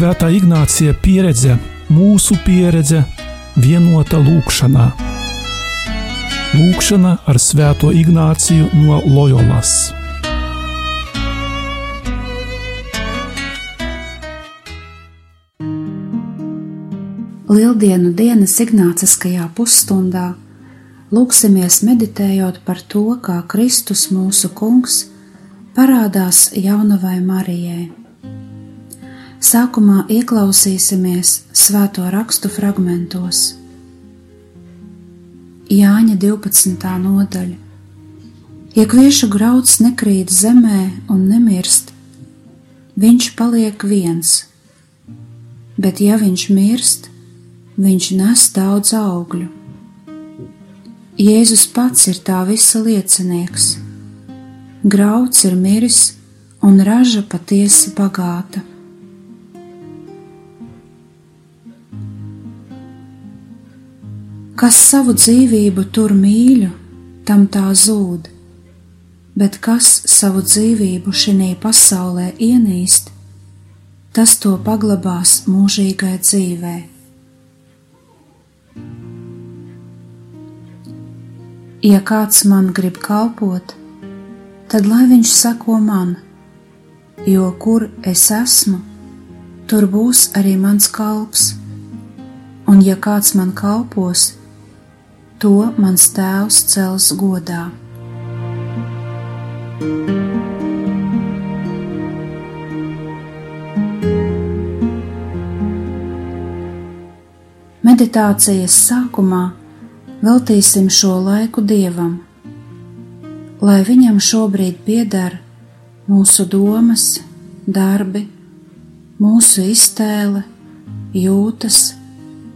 Svētā Ignācija pieredze, mūsu pieredze, vienota lūkšanā. Lūkšana ar Svēto Ignāciju no Loyolas. Lieldienu dienas Ignāciskajā pusstundā lūksimies meditējot par to, kā Kristus mūsu Kungs parādās jaunavai Marijai. Sākumā ieklausīsimies svēto rakstu fragmentos. Jāņa 12. nodaļa. Ja kviešu grauds nekrīt zemē un nemirst, viņš paliek viens, bet ja viņš mirst, viņš nes daudz augļu. Jēzus pats ir tā visa liecinieks. Grauds ir miris un raža patiesi bagāta. Kas savu dzīvību tur mīļu, tam tā zūd, bet kas savu dzīvību šajā pasaulē ienīst, tas to paglabās mūžīgai dzīvei. Ja kāds man grib kalpot, tad lai viņš sako man, jo kur es esmu, tur būs arī mans kalps, un ja kāds man kalpos, to mans tēvs cels godā. Meditācijas sākumā veltīsim šo laiku dievam, lai viņam šobrīd pieder mūsu domas, darbi, mūsu iztēle, jūtas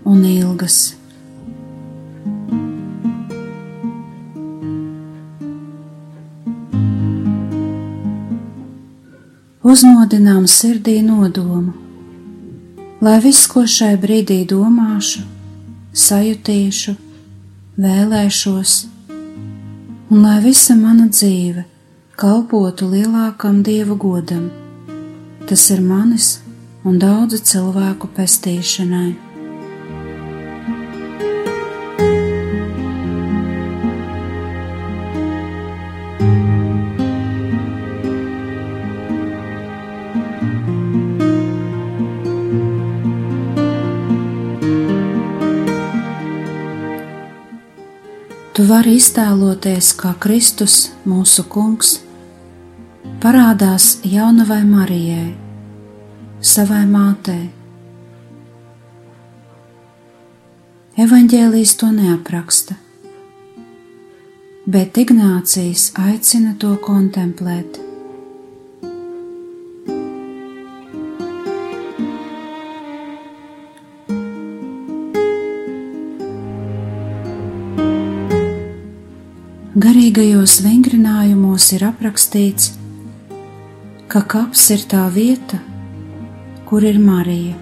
un ilgas. Uzmodinām sirdī nodomu, lai viss, ko šai brīdī domāšu, sajutīšu, vēlēšos, un lai visa mana dzīve kalpotu lielākam dievu godam. Tas ir manis un daudzu cilvēku pestīšanai. Tu vari iztēloties, kā Kristus, mūsu Kungs, parādās jaunavai Marijai, savai mātei. Evanģēlijas to neapraksta, bet Ignācijas aicina to kontemplēt. Garīgajos vingrinājumos ir aprakstīts, ka kaps ir tā vieta, kur ir Marija.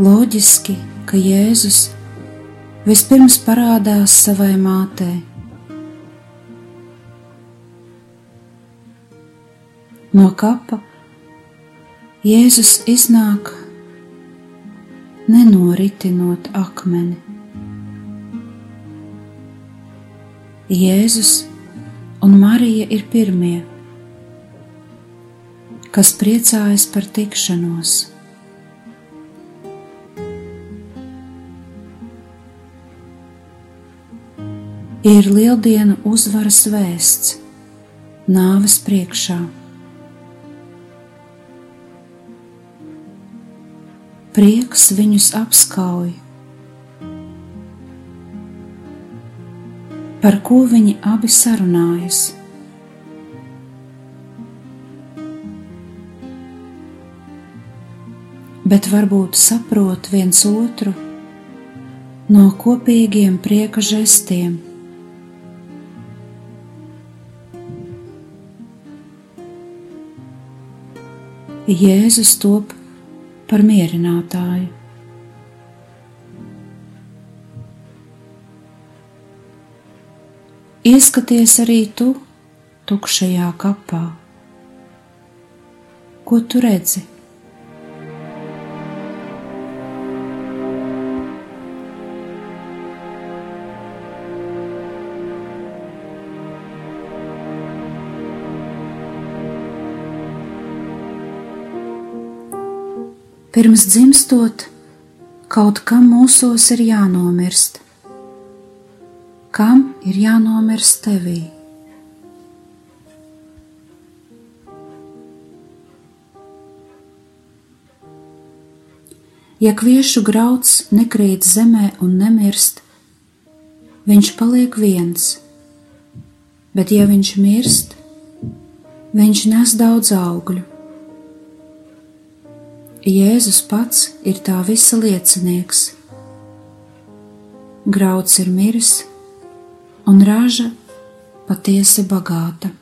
Loģiski, ka Jēzus vispirms parādās savai mātei. No kapa Jēzus iznāk nenoritinot akmeni. Jēzus un Marija ir pirmie, kas priecājas par tikšanos. Ir lieldienu uzvaras vēsts, nāves priekšā. Prieks viņus apskauj par ko viņi abi sarunājas. Bet varbūt saprot viens otru no kopīgiem prieka žestiem. Jēzus top par mierinātāju. Ieskaties arī tu tukšajā kapā, ko tu redzi. Pirms dzimstot, kaut kam mūsos ir jānomirst. Kam ir jānomirst tevī? Ja kviešu grauds nekrīt zemē un nemirst, viņš paliek viens, bet ja viņš mirst, viņš nes daudz augļu. Jēzus pats ir tā visa liecinieks. Grauds ir miris, un raža patiesi bagāta.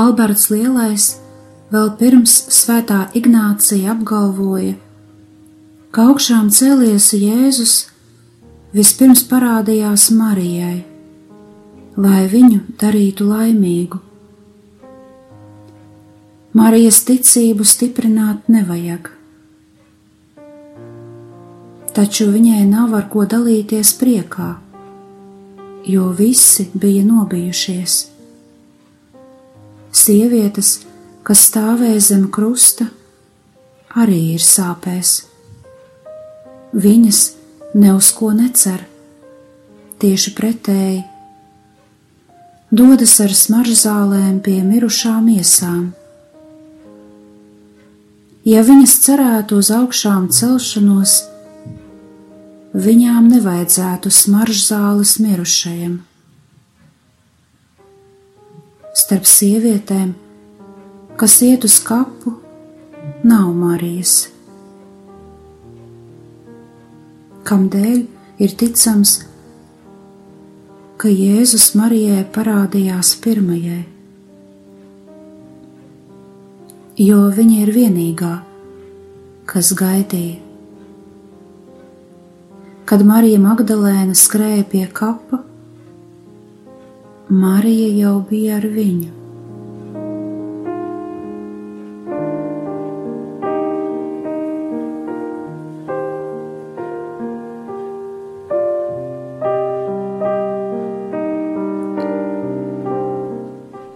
Alberts Lielais vēl pirms svētā Ignācija apgalvoja, ka augšām cēlies Jēzus vispirms parādījās Marijai, lai viņu darītu laimīgu. Marijas ticību stiprināt nevajag, taču viņai nav ar ko dalīties priekā, jo visi bija nobijušies sievietes, kas stāvēja zem krusta, arī ir sāpēs. Viņas ne uz ko necer, tieši pretēji, dodas ar smaržzālēm pie mirušām iesām. Ja viņas cerētu uz augšām celšanos, viņām nevajadzētu smaržzāles mirušajiem starp sievietēm, kas iet uz kapu, nav Marijas. Kamdēļ ir ticams, ka Jēzus Marijai parādījās pirmajai, jo viņa ir vienīgā, kas gaidīja. Kad Marija Magdalēna skrēja pie kapa, Marija jau bija ar viņu.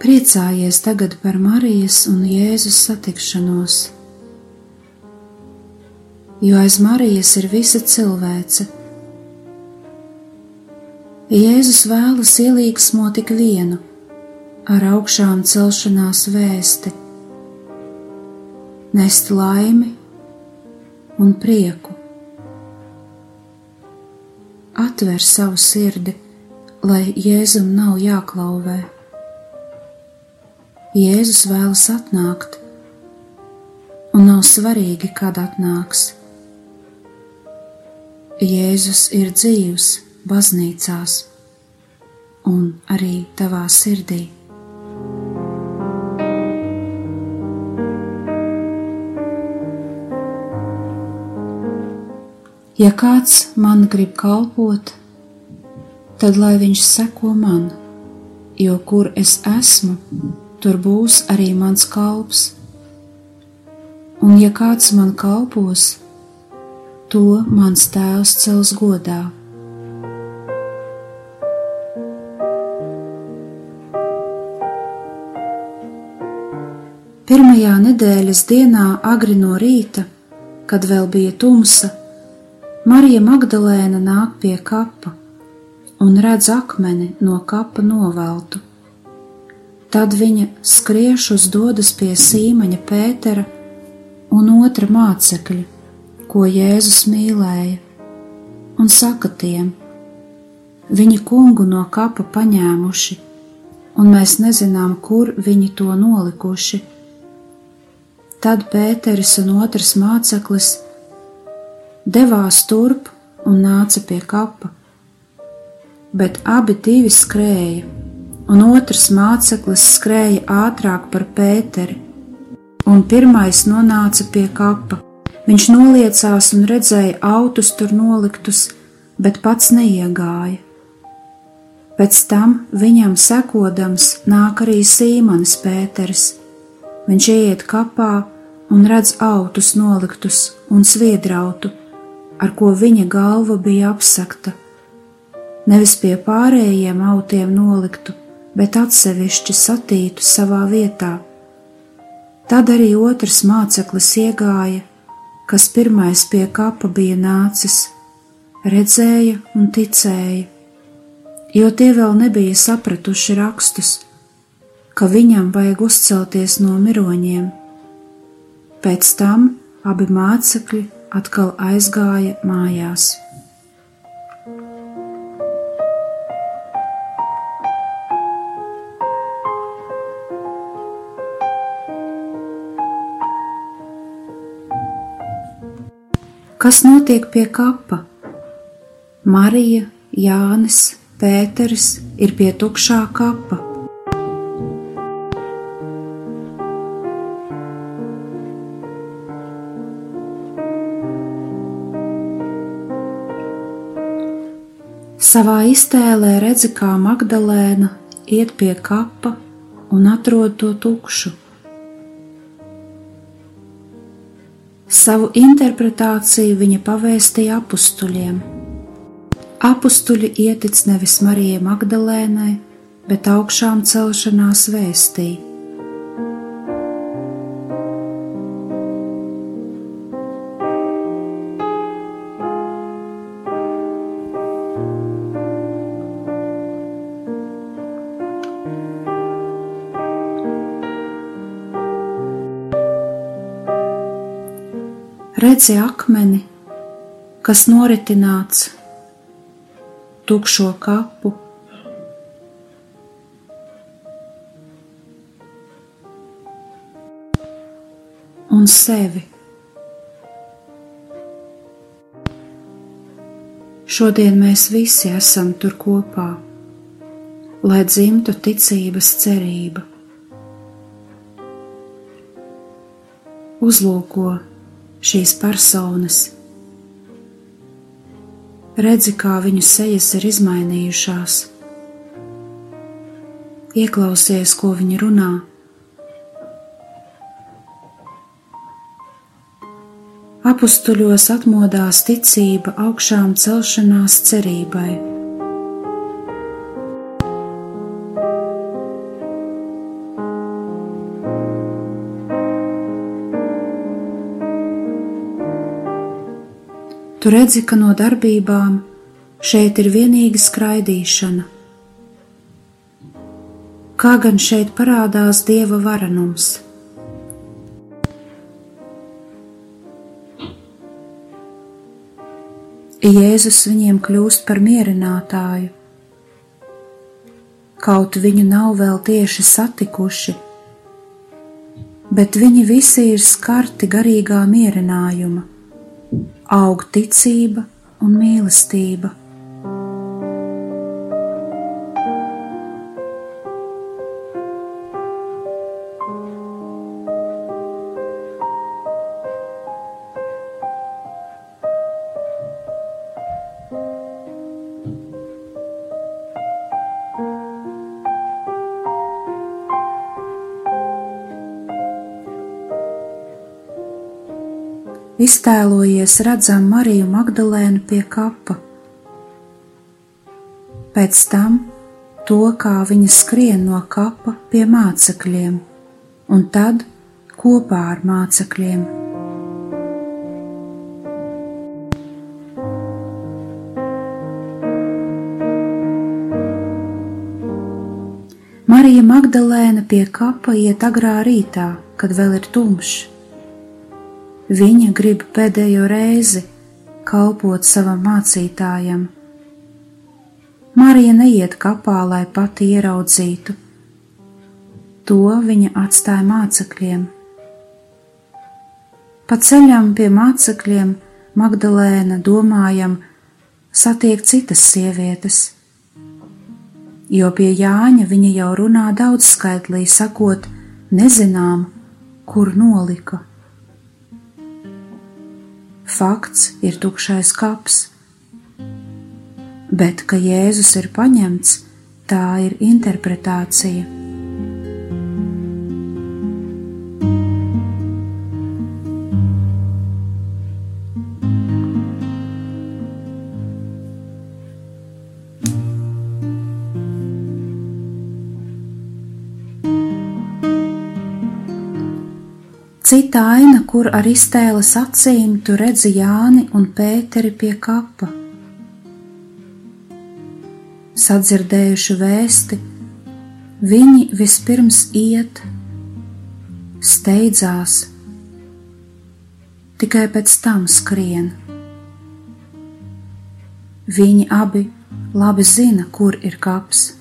Priecājies tagad par Marijas un Jēzus satikšanos, jo aiz Marijas ir visa cilvēce Jēzus vēlas ielīgsmo tik vienu ar augšām celšanās vēsti, nest laimi un prieku. Atver savu sirdi, lai Jēzum nav jāklauvē. Jēzus vēlas atnākt, un nav svarīgi, kad atnāks. Jēzus ir dzīvs baznīcās un arī tavā sirdī. Ja kāds man grib kalpot, tad lai viņš seko man, jo kur es esmu, tur būs arī mans kalps. Un ja kāds man kalpos, to mans tēvs cels godā. Pirmajā nedēļas dienā, agri no rīta, kad vēl bija tumsa, Marija Magdalēna nāk pie kapa un redz akmeni no kapa noveltu. Tad viņa skriešus dodas pie sīmaņa Pētera un otra mācekļa, ko Jēzus mīlēja, un saka tiem: Viņi kungu no kapa paņēmuši, un mēs nezinām, kur viņi to nolikuši. Tad Pēteris un otrs māceklis devās turp un nāca pie kapa, bet abi divi skrēja un otrs māceklis skrēja ātrāk par Pēteri, un pirmais nonāca pie kapa. Viņš noliecās un redzēja autus tur noliktus, bet pats neiegāja. Pēc tam viņam sekodams nāk arī Sīmanis Pēters. Viņš ieiet kapā un redz autus noliktus un sviedrautu, ar ko viņa galva bija apsakta. Nevis pie pārējiem autiem noliktu, bet atsevišķi satītu savā vietā. Tad arī otrs māceklis iegāja, kas pirmais pie kapa bija nācis, redzēja un ticēja, jo tie vēl nebija sapratuši rakstus, ka viņam vajag uzcelties no miroņiem. Pēc tam abi mācekļi atkal aizgāja mājās. Kas notiek pie kapa? Marija, Jānis, Pēteris ir pie tukšā kapa. Savā iztēlē redzi, kā Magdalēna iet pie kapa un atrod to tukšu. Savu interpretāciju viņa pavēstīja apstuļiem. Apstuļi ietic nevis Marijai Magdalēnai, bet augšām celšanās vēstīja. Redzi akmeni, kas noritināts tukšo kapu. Un sevi. Šodien mēs visi esam tur kopā, lai dzimtu ticības cerība. Uzlūko šīs personas. Redzi, kā viņu sejas ir izmainījušās. Ieklausies, ko viņi runā. Apustuļos atmodās ticība augšām celšanās cerībai. Tu redzi, ka no darbībām šeit ir vienīgi skraidīšana. Kā gan šeit parādās dieva varenums? Jēzus viņiem kļūst par mierinātāju, kaut viņu nav vēl tieši satikuši, bet viņi visi ir skarti garīgā mierinājuma aug ticība un mīlestība. Iztēlojies redzam Mariju Magdalēnu pie kapa. Pēc tam to, kā viņa skrien no kapa pie mācekļiem, un tad kopā ar mācekļiem. Marija Magdalēna pie kapa iet agrā rītā, kad vēl ir tumšs. Viņa grib pēdējo reizi kalpot savam mācītājam. Marija neiet kapā, lai pati ieraudzītu. To viņa atstāja mācekļiem. Pa ceļam pie mācekļiem Magdalēna domājam, satiek citas sievietes. jo pie Jāņa viņa jau runā daudz skaitlī, sakot, nezinām, kur nolika. Fakts ir tukšais kaps, bet ka Jēzus ir paņemts, tā ir interpretācija. Cita aina, kur ar iztēles acīm tu redzi Jāni un Pēteri pie kapa. Sadzirdējuši vēsti, viņi vispirms iet, steidzās, tikai pēc tam skrien. Viņi abi labi zina, kur ir kaps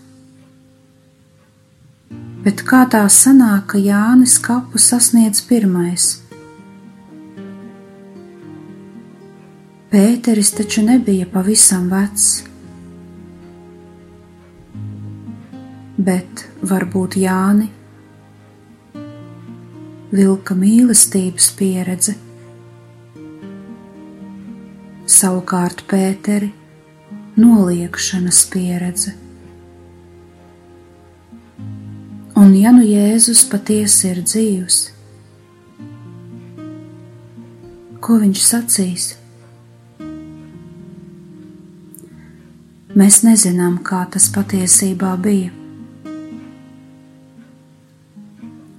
bet kā tā sanāk, ka Jānis kapu sasniedz pirmais? Pēteris taču nebija pavisam vecs, bet varbūt Jāni vilka mīlestības pieredze, savukārt Pēteri noliekšanas pieredze. Un ja nu Jēzus patiesi ir dzīvs, ko viņš sacīs? Mēs nezinām, kā tas patiesībā bija.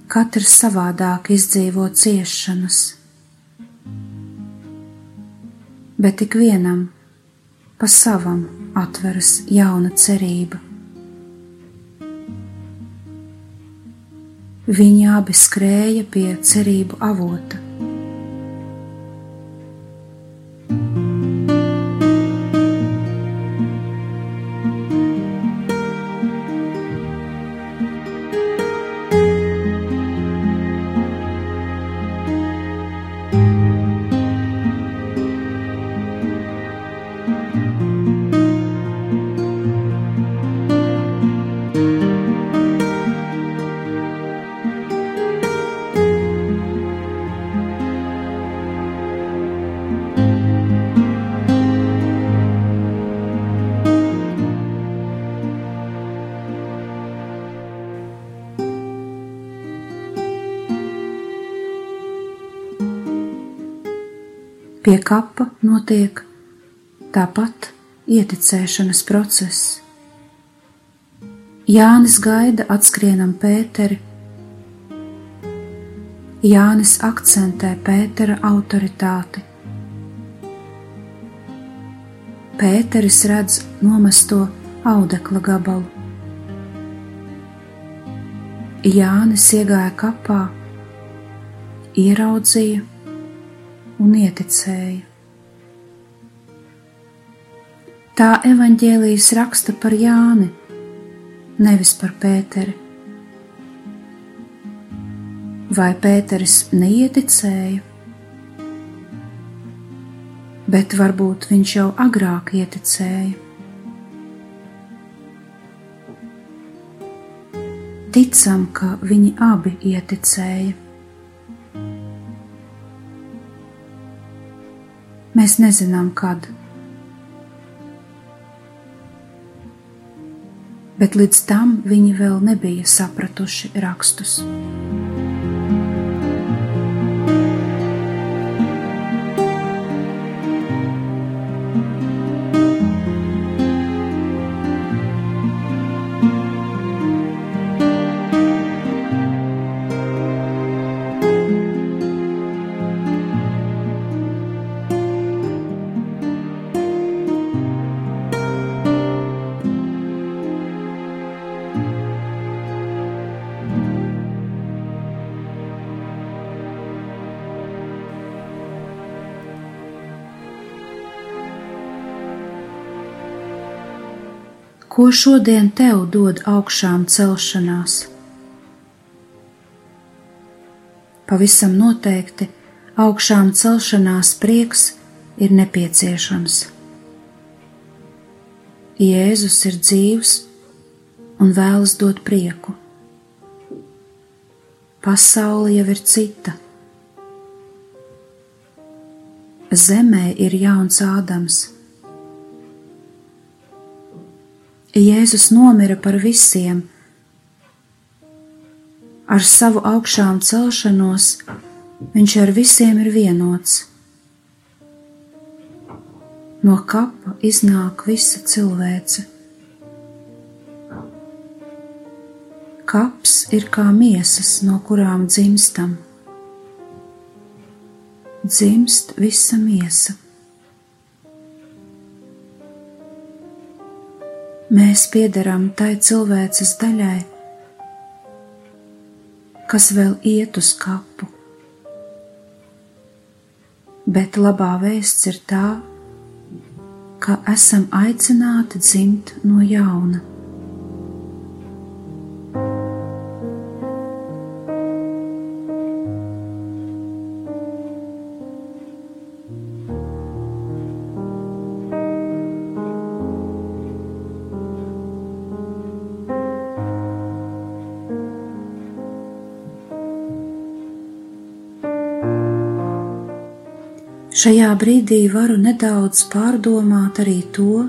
Katrs savādāk izdzīvo ciešanas, bet ik vienam pa savam atveras jauna cerība. Viņi abi skrēja pie cerību avota. Pie kapa notiek tāpat ieticēšanas process. Jānis gaida atskrienam Pēteri. Jānis akcentē Pētera autoritāti. Pēteris redz nomesto audekla gabalu. Jānis iegāja kapā, ieraudzīja un ieticēja. Tā evaņģēlijas raksta par Jāni, nevis par Pēteri. Vai Pēteris neieticēja? Bet varbūt viņš jau agrāk ieticēja. Ticam, ka viņi abi ieticēja. Mēs nezinām, kad. Bet līdz tam viņi vēl nebija sapratuši rakstus. Ko šodien tev dod augšām celšanās. Pavisam noteikti augšām celšanās prieks ir nepieciešams. Jēzus ir dzīvs un vēlas dot prieku. Pasaule jau ir cita. Zemē ir jauns Ādams. Jēzus nomira par visiem. Ar savu augšām celšanos viņš ar visiem ir vienots. No kapa iznāk visa cilvēce. Kaps ir kā miesas, no kurām dzimstam. Dzimst visa miesa. Mēs piederam tai cilvēces daļai, kas vēl iet uz kapu. Bet labā vēsts ir tā, ka esam aicināti dzimt no jauna. Šajā brīdī varu nedaudz pārdomāt arī to,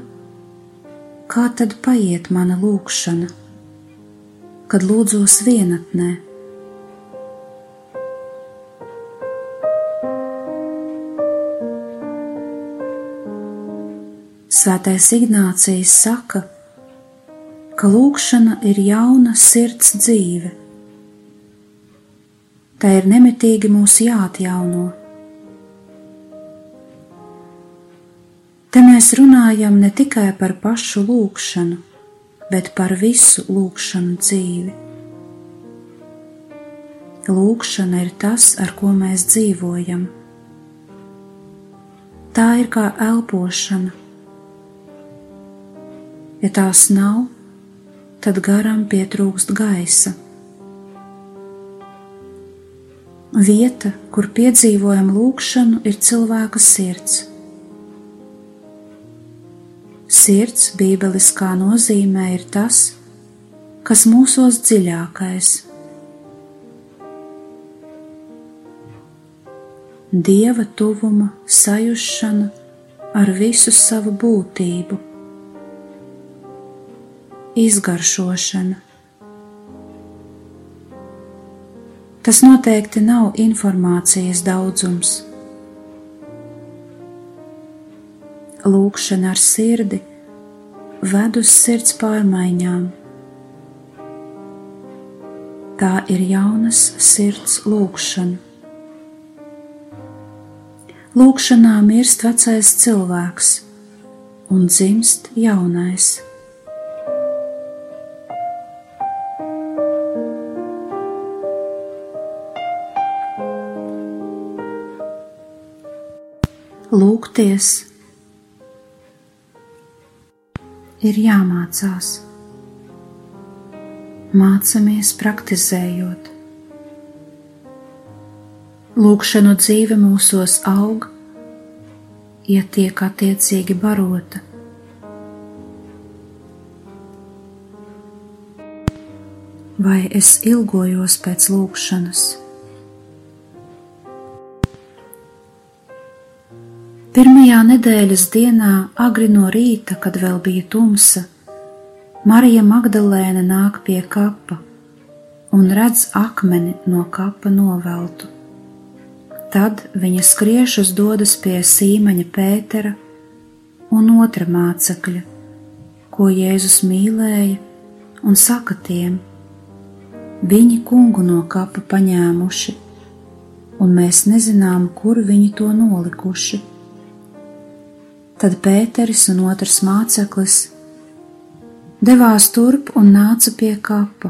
kā tad paiet mana lūkšana, kad lūdzos vienatnē. Svētais Ignācijas saka, ka lūkšana ir jauna sirds dzīve. Tā ir nemitīgi mūs jāatjauno. Te mēs runājam ne tikai par pašu lūgšanu, bet par visu lūgšanu dzīvi. Lūkšana ir tas, ar ko mēs dzīvojam. Tā ir kā elpošana. Ja tās nav, tad garam pietrūkst gaisa. Vieta, kur piedzīvojam lūkšanu, ir cilvēka sirds Sirds bībeliskā nozīmē ir tas, kas mūsos dziļākais. Dieva tuvuma sajūšana ar visu savu būtību, izgaršošana. Tas noteikti nav informācijas daudzums. Lūkšana ar sirdi ved uz sirds pārmaiņām. Tā ir jaunas sirds lūkšana. Lūkšanā mirst vecais cilvēks un dzimst jaunais. Lūgties ir jāmācās. Mācamies praktizējot. Lūkšanu dzīve mūsos aug, ja tiek attiecīgi barota. Vai es ilgojos pēc lūkšanas? Pirmajā nedēļas dienā, agri no rīta, kad vēl bija tumsa, Marija Magdalēna nāk pie kapa un redz akmeni no kapa noveltu. Tad viņa skriešus dodas pie Sīmaņa Pētera un otra mācekļa, ko Jēzus mīlēja, un saka tiem: Viņi kungu no kapa paņēmuši, un mēs nezinām, kur viņi to nolikuši. Tad Pēteris un otrs māceklis devās turp un nāca pie kapa,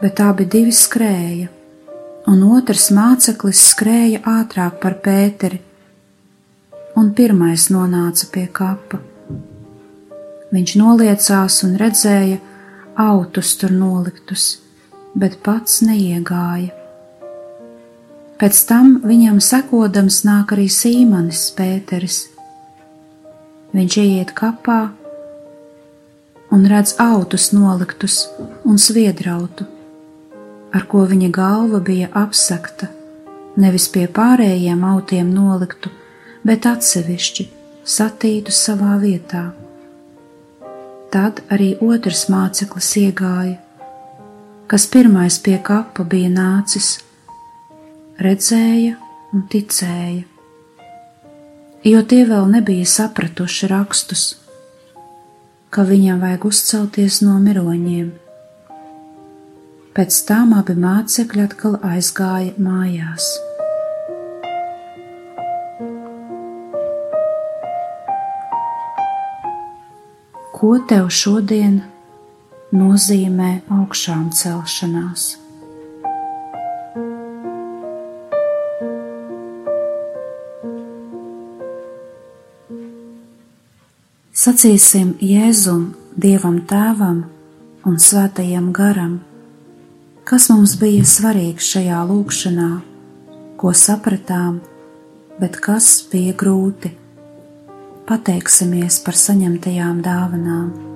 bet abi divi skrēja, un otrs māceklis skrēja ātrāk par Pēteri, un pirmais nonāca pie kapa. Viņš noliecās un redzēja autus tur noliktus, bet pats neiegāja. Pēc tam viņam sekodams nāk arī Sīmanis Pēteris. Viņš ieiet kapā un redz autus noliktus un sviedrautu, ar ko viņa galva bija apsakta, nevis pie pārējiem autiem noliktu, bet atsevišķi, satītu savā vietā. Tad arī otrs māceklis iegāja, kas pirmais pie kapa bija nācis, redzēja un ticēja, jo tie vēl nebija sapratuši rakstus, ka viņam vajag uzcelties no miroņiem. Pēc tam abi mācekļi atkal aizgāja mājās. Ko tev šodien nozīmē augšām celšanās? Sacīsim Jēzum, Dievam Tēvam un Svētajam Garam, kas mums bija svarīgs šajā lūkšanā, ko sapratām, bet kas bija grūti. Pateiksimies par saņemtajām dāvanām.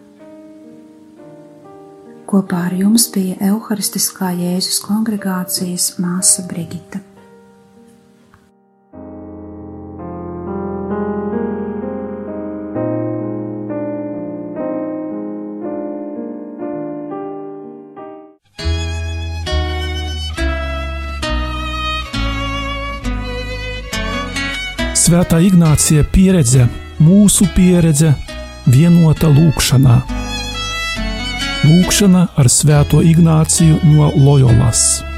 Kopā ar jums bija Euharistiskā Jēzus kongregācijas māsa Brigita. Svētā Ignācija pieredze, mūsu pieredze vienota lūkšanā. lūkšana ar sveto Ignacijų nuo Lojolas.